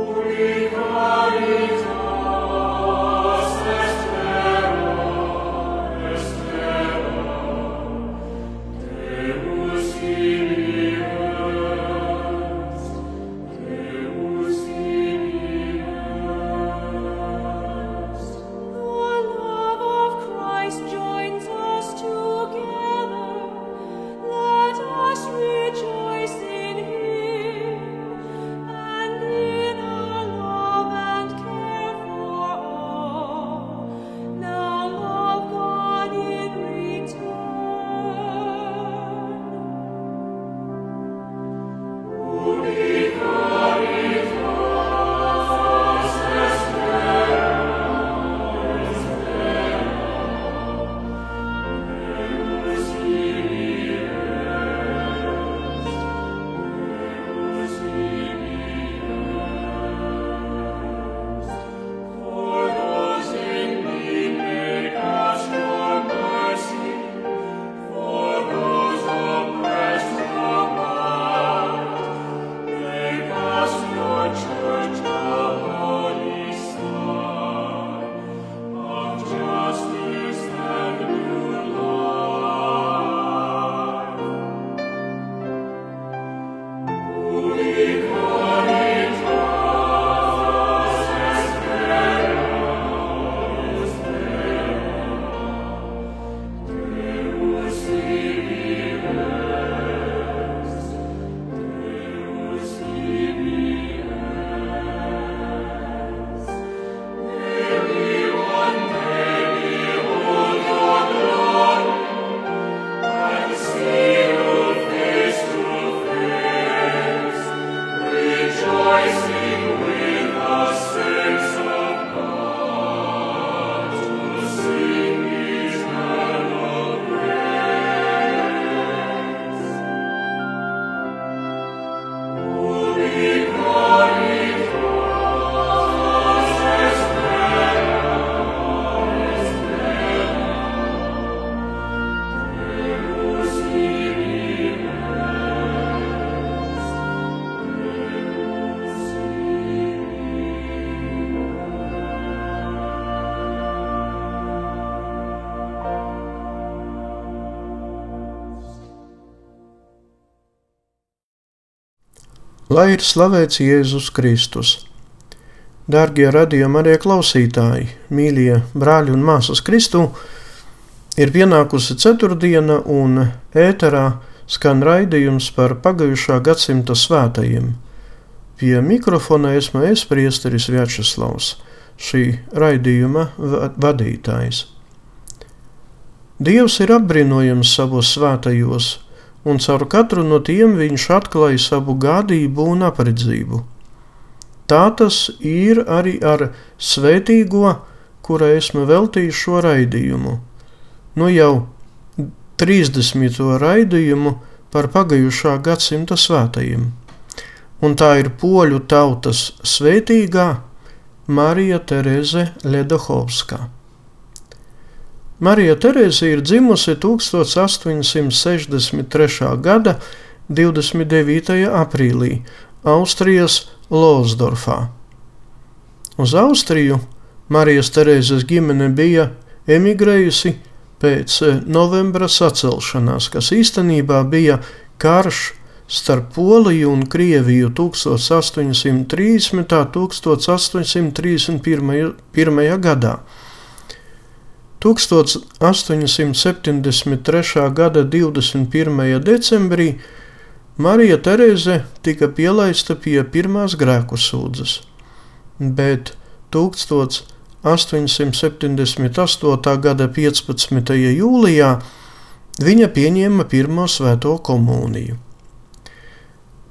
Holy Lai ir slavēts Jēzus Kristus. Dārgie radījumi arī klausītāji, mīļie brāļi un māsas Kristū, ir pienākusi ceturtdiena un ēterā skan raidījums par pagājušā gadsimta svētajiem. Pie mikrofona esmu es priesteris Vjačeslavs, šī raidījuma va- vadītājs. Dievs ir apbrīnojams savos svētajos, un caur katru no tiem viņš atklāja savu gādību un apredzību. Tā tas ir arī ar svētīgo, kura esmu veltījis šo raidījumu. Nu jau 30. raidījumu par pagājušā gadsimta svētajiem. Un tā ir poļu tautas svētīgā Marija Tereze Ledohovska. Marija Terēze ir dzimusi 1863. gada 29. aprīlī Austrijas Losdorfā. Uz Austriju Marijas Terēzes ģimene bija emigrējusi pēc eh, novembra sacelšanās, kas īstenībā bija karš starp Poliju un Krieviju 1830. un 1831. gadā. 1873. gada 21. decembrī Marija Terēze tika pielaista pie pirmās grēku sūdzes, bet 1878. gada 15. jūlijā viņa pieņēma pirmo svēto komuniju.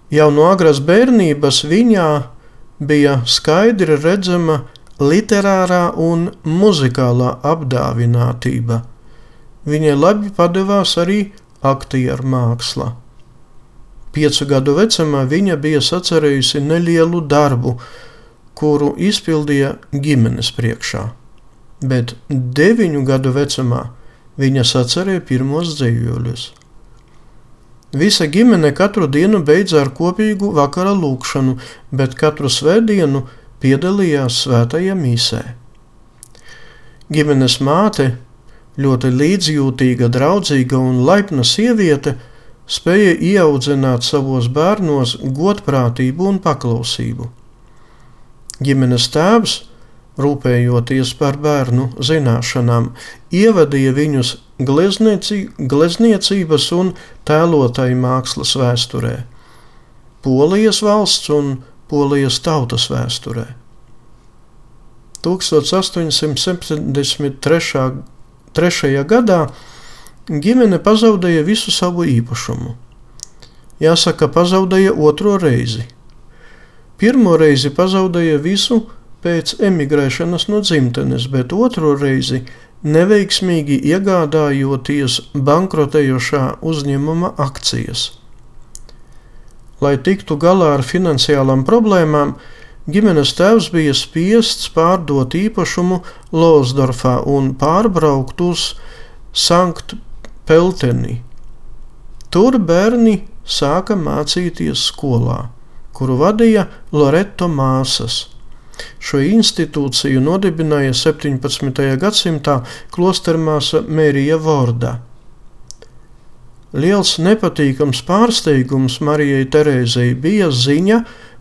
Jau no agras bērnības viņā bija skaidri redzama literārā un muzikālā apdāvinātība. Viņai labi padevās arī aktieru māksla. Piecu gadu vecumā viņa bija sacerējusi nelielu darbu, kuru izpildīja ģimenes priekšā, bet deviņu gadu vecumā viņa sacerēja pirmos dzējoļus. Visa ģimene katru dienu beidza ar kopīgu vakara lūkšanu, bet katru svētdienu piedalījās svētajā misē. Ģimenes māte, ļoti līdzjūtīga, draudzīga un laipna sieviete, spēja ieaudzināt savos bērnos godprātību un paklausību. Ģimenes tēvs, rūpējoties par bērnu zināšanām, ievadīja viņus gleznieci, glezniecības un tēlotāju mākslas vēsturē, Polijas valsts un Polijas tautas vēsturē. 1873. gadā ģimene pazaudēja visu savu īpašumu. Jāsaka, pazaudēja otro reizi. Pirmo reizi pazaudēja visu pēc emigrēšanas no dzimtenes, bet otro reizi neveiksmīgi iegādājoties bankrotējošā uzņēmuma akcijas. Lai tiktu galā ar finansiālām problēmām, ģimenes tēvs bija spiests pārdot īpašumu Losdorfā un pārbraukt uz Sankt Pelteni. Tur bērni sāka mācīties skolā, kuru vadīja Loreto māsas. Šo institūciju nodibināja 17. gadsimtā klostermāsa Mērija Vorda. Liels nepatīkams pārsteigums Marijai Terēzei bija ziņa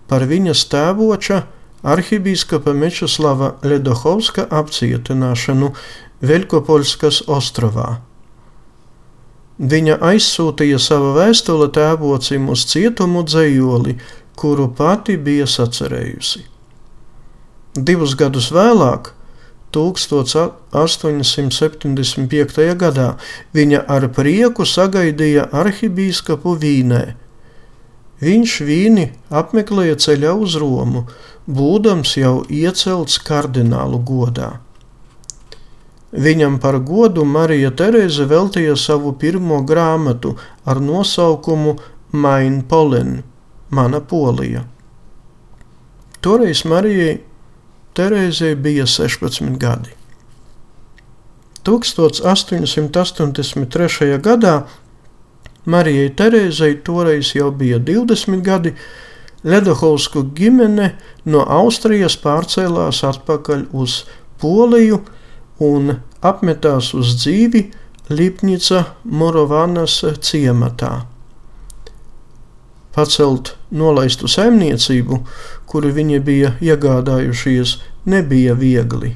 par viņas tēvoča arhibīskapa Mečuslava Ledohovska apcietināšanu Veļkopoļskas ostrovā. Viņa aizsūtīja savu vēstuli tēvocim uz cietumu dzējoli, kuru pati bija sacerējusi. Divus gadus vēlāk, 1875. gadā, viņa ar prieku sagaidīja arhibīskapu Vīnē. Viņš vīni apmeklēja ceļā uz Romu, būdams jau iecelts kardinālu godā. Viņam par godu Marija Terēze veltīja savu pirmo grāmatu ar nosaukumu Main Polen - Mana Polija. Toreiz Marijai Terēzei bija 16 gadi. 1883. gadā Marijai Terēzei toreiz jau bija 20 gadi, Ledohovsku ģimene no Austrijas pārcēlās atpakaļ uz Poliju, un apmetās uz dzīvi Lipņica Morovānas ciematā. Pacelt nolaistu saimniecību, kuru viņi bija iegādājušies, nebija viegli.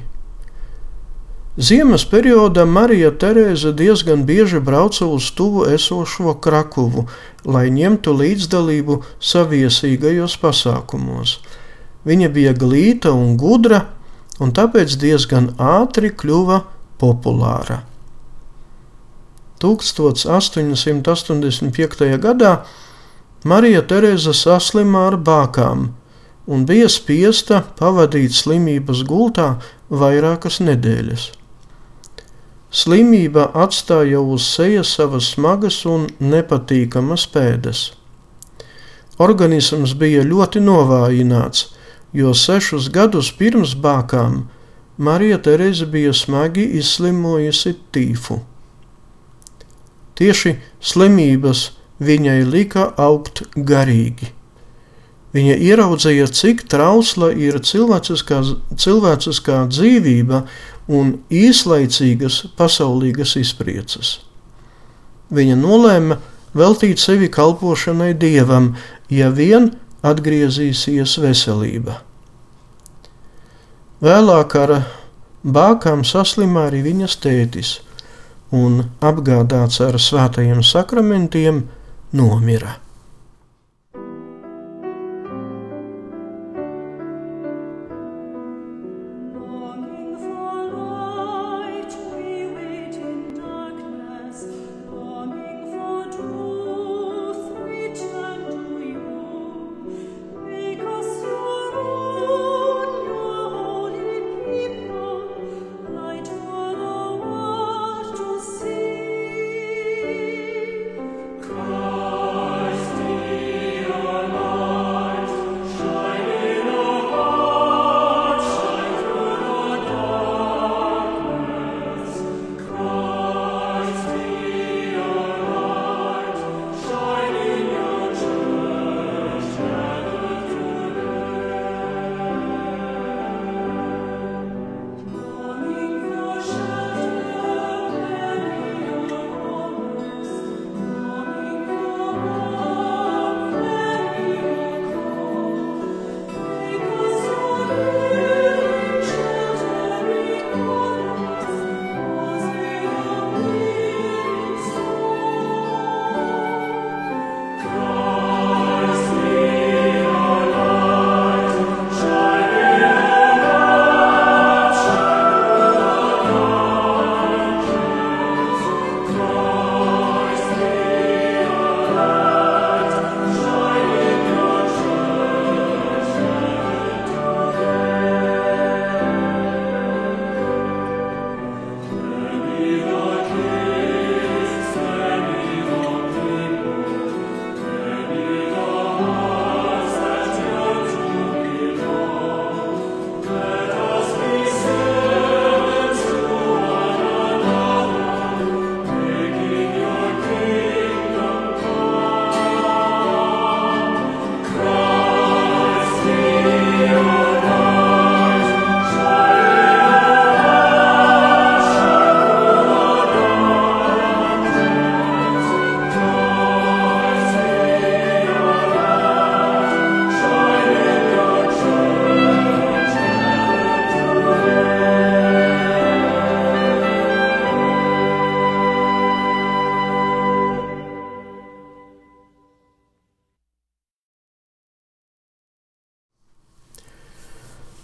Ziemas periodā Marija Terēze diezgan bieži brauca uz tuvu esošo Krakovu, lai ņemtu līdzdalību saviesīgajos pasākumos. Viņa bija glīta un gudra, un tāpēc diezgan ātri kļuva populāra. 1885. gadā Marija Terēza saslima ar bākām un bija spiesta pavadīt slimības gultā vairākas nedēļas. Slimība atstāja uz sejas savas smagas un nepatīkamas pēdas. Organisms bija ļoti novājināts, jo sešus gadus pirms bākām Marija Terēze bija smagi izslimojusi tīfu. Tieši slimības viņai lika augt garīgi. Viņa ieraudzīja, cik trausla ir cilvēciskā, cilvēciskā dzīvība un īslaicīgas pasaulīgas izpriecas. Viņa nolēma veltīt sevi kalpošanai dievam, ja vien atgriezīsies veselība. Vēlāk ar bākām saslimā arī viņas tētis, un apgādāts ar svētajiem sakramentiem, nomira.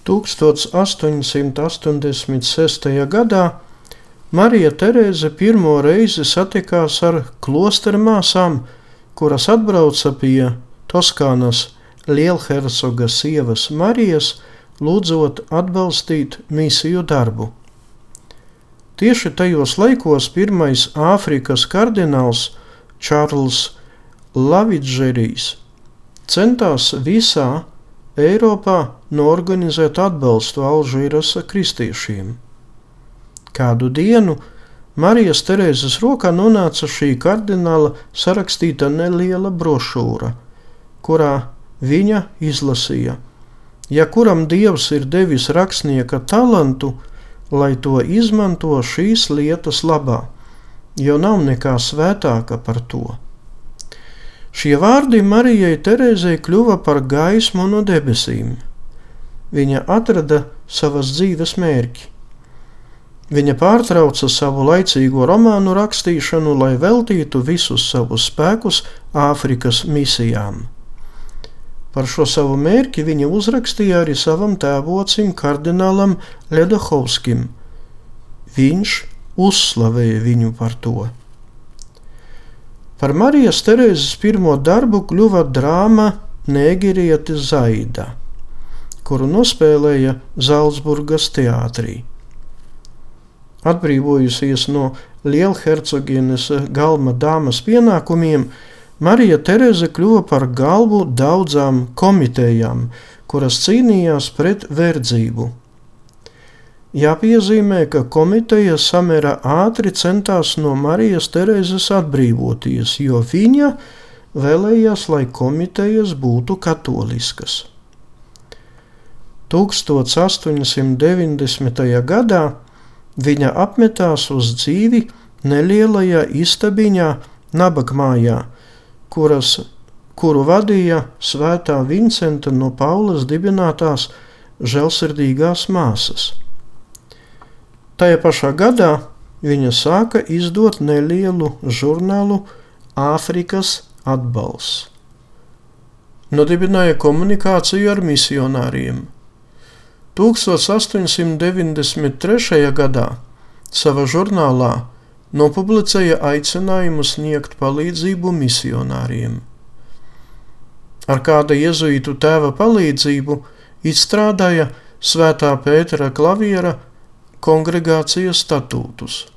1886. gadā Marija Terēze pirmo reizi satikās ar klosteru māsām, kuras atbrauca pie Toskānas lielhercoga sievas Marijas, lūdzot atbalstīt misiju darbu. Tieši tajos laikos pirmais Āfrikas kardināls Čārls Lavidžerijs centās visā Eiropā norganizēt atbalstu Alžīras kristiešiem. Kādu dienu Marijas Terēzes rokā nonāca šī kardināla sarakstīta neliela brošūra, kurā viņa izlasīja: Ja kuram dievs ir devis rakstnieka talantu, lai to izmanto šīs lietas labā, jo nav nekā svētāka par to. Šie vārdi Marijai Terēzei kļuva par gaismu no debesīm. Viņa atrada savas dzīves mērķi. Viņa pārtrauca savu laicīgo romānu rakstīšanu, lai veltītu visus savus spēkus Āfrikas misijām. Par šo savu mērķi viņa uzrakstīja arī savam tēvocim, kardinālam Ledahovskim. Viņš uzslavēja viņu par to. Par Marijas Terēzes pirmo darbu kļuva drāma Nēgirieti Zaida, kuru nospēlēja Zaldzburgas teātrī. Atbrīvojusies no lielhercogienes galma dāmas pienākumiem, Marija Terēze kļuva par galvu daudzām komitejām, kuras cīnījās pret verdzību. Jāpiezīmē, ka komiteja samērā ātri centās no Marijas Terēzes atbrīvoties, jo viņa vēlējās, lai komitejas būtu katoliskas. 1890. gadā viņa apmetās uz dzīvi nelielajā istabiņā Nabakmājā, kuras, kuru vadīja svētā Vincenta no Paulas dibinātās žēlsirdīgās māsas. Tajā pašā gadā viņa sāka izdot nelielu žurnālu Āfrikas atbalsts. Nodibināja komunikāciju ar misionāriem. 1893. gadā savā žurnālā nopublicēja aicinājumu sniegt palīdzību misionāriem. Ar kāda jēzuītu tēva palīdzību izstrādāja Svētā Pētera klaviera kongregācijas statūtus.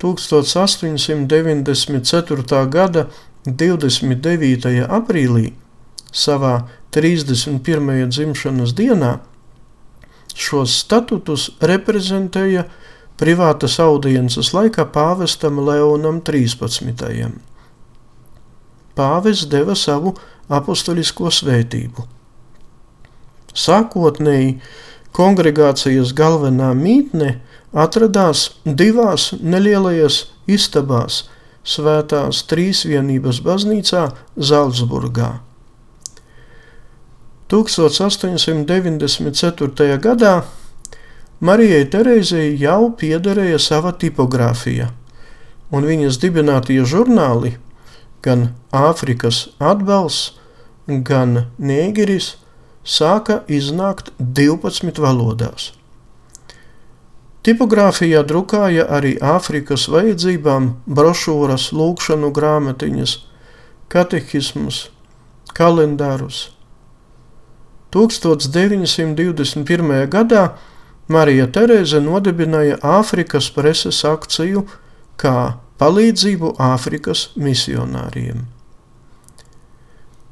1894. gada 29. aprīlī savā 31. dzimšanas dienā šos statutus reprezentēja privātas audiences laikā pāvestam Leonam 13. Pāvests deva savu apustulisko svētību. Sākotnēji kongregācijas galvenā mītne atradās divās nelielajās istabās Svētās Trīsvienības baznīcā Zaldzburgā. 1894. gadā Marijai Terēzei jau piederēja sava tipogrāfija, un viņas dibinātie žurnāli, gan Āfrikas atbalsts, gan Nēgeris, sāka iznākt 12 valodās. Tipogrāfijā drukāja arī Āfrikas vajadzībām brošūras, lūkšanu grāmatiņas, katehismus, kalendārus. 1921. gadā Marija Terēze nodibināja Āfrikas preses akciju kā palīdzību Āfrikas misionāriem.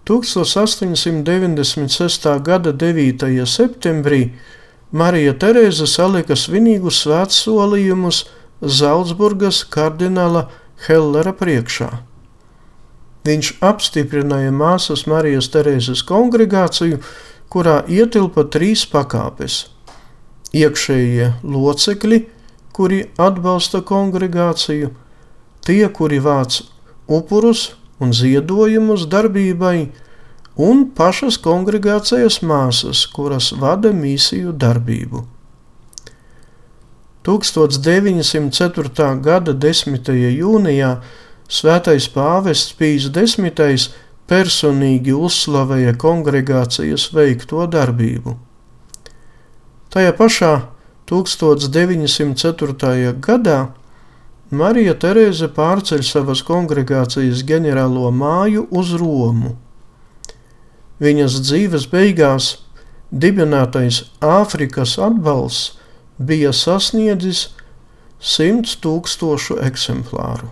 1896. gada 9. septembrī Marija Terēze salika svinīgus svētsolījumus Zaldzburgas kardināla Hellera priekšā. Viņš apstiprināja māsas Marijas Terēzes kongregāciju, kurā ietilpa trīs pakāpes - iekšējie locekļi, kuri atbalsta kongregāciju, tie, kuri vāc upurus un ziedojumus darbībai, un pašas kongregācijas māsas, kuras vada misiju darbību. 1904. gada 10. jūnijā Svētais pāvests Pīs X personīgi uzslavēja kongregācijas veikto darbību. Tajā pašā 1904. gadā Marija Terēze pārceļ savas kongregācijas ģenerālo māju uz Romu. Viņas dzīves beigās dibinātais Āfrikas atbalsts bija sasniedzis 100 tūkstošu eksemplāru.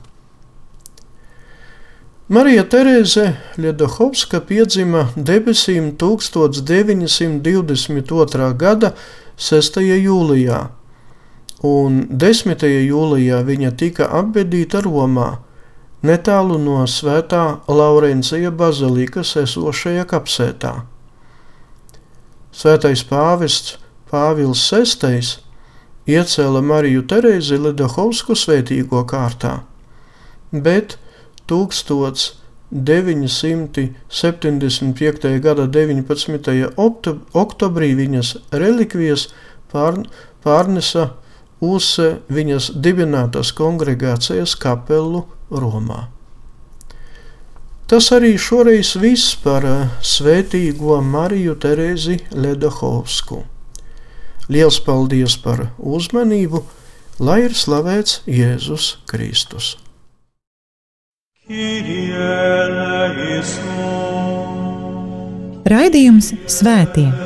Marija Terēze Ļedohovska piedzima debesīm 1922. gada 6. jūlijā, un 10. jūlijā viņa tika apbedīta Romā, netālu no Svētā Laurencija bazilikas esošajā kapsētā. Svētais pāvests Pāvils VI iecēla Mariju Terēzi Ļedohovsku svētīgo kārtā, bet 1975. gada 19. oktobrī viņas relikvijas pār, pārnesa uz viņas dibinātās kongregācijas kapelu Romā. Tas arī šoreiz viss par svētīgo Mariju Terēzi Ledahovsku. Liels paldies par uzmanību, lai ir slavēts Jēzus Kristus! Raidījums Svētie.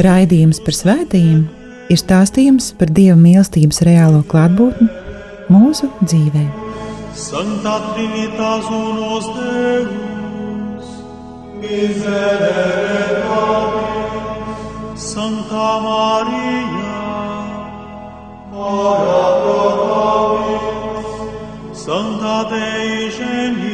Raidījums par svētījumiem ir stāstījums par Dieva mīlestības reālo klātbūtni mūsu dzīvē. Sancta Trinitas unos Deus, miserere Domini, Sancta Maria, ora pro nobis, Sancta Dei Genitrix,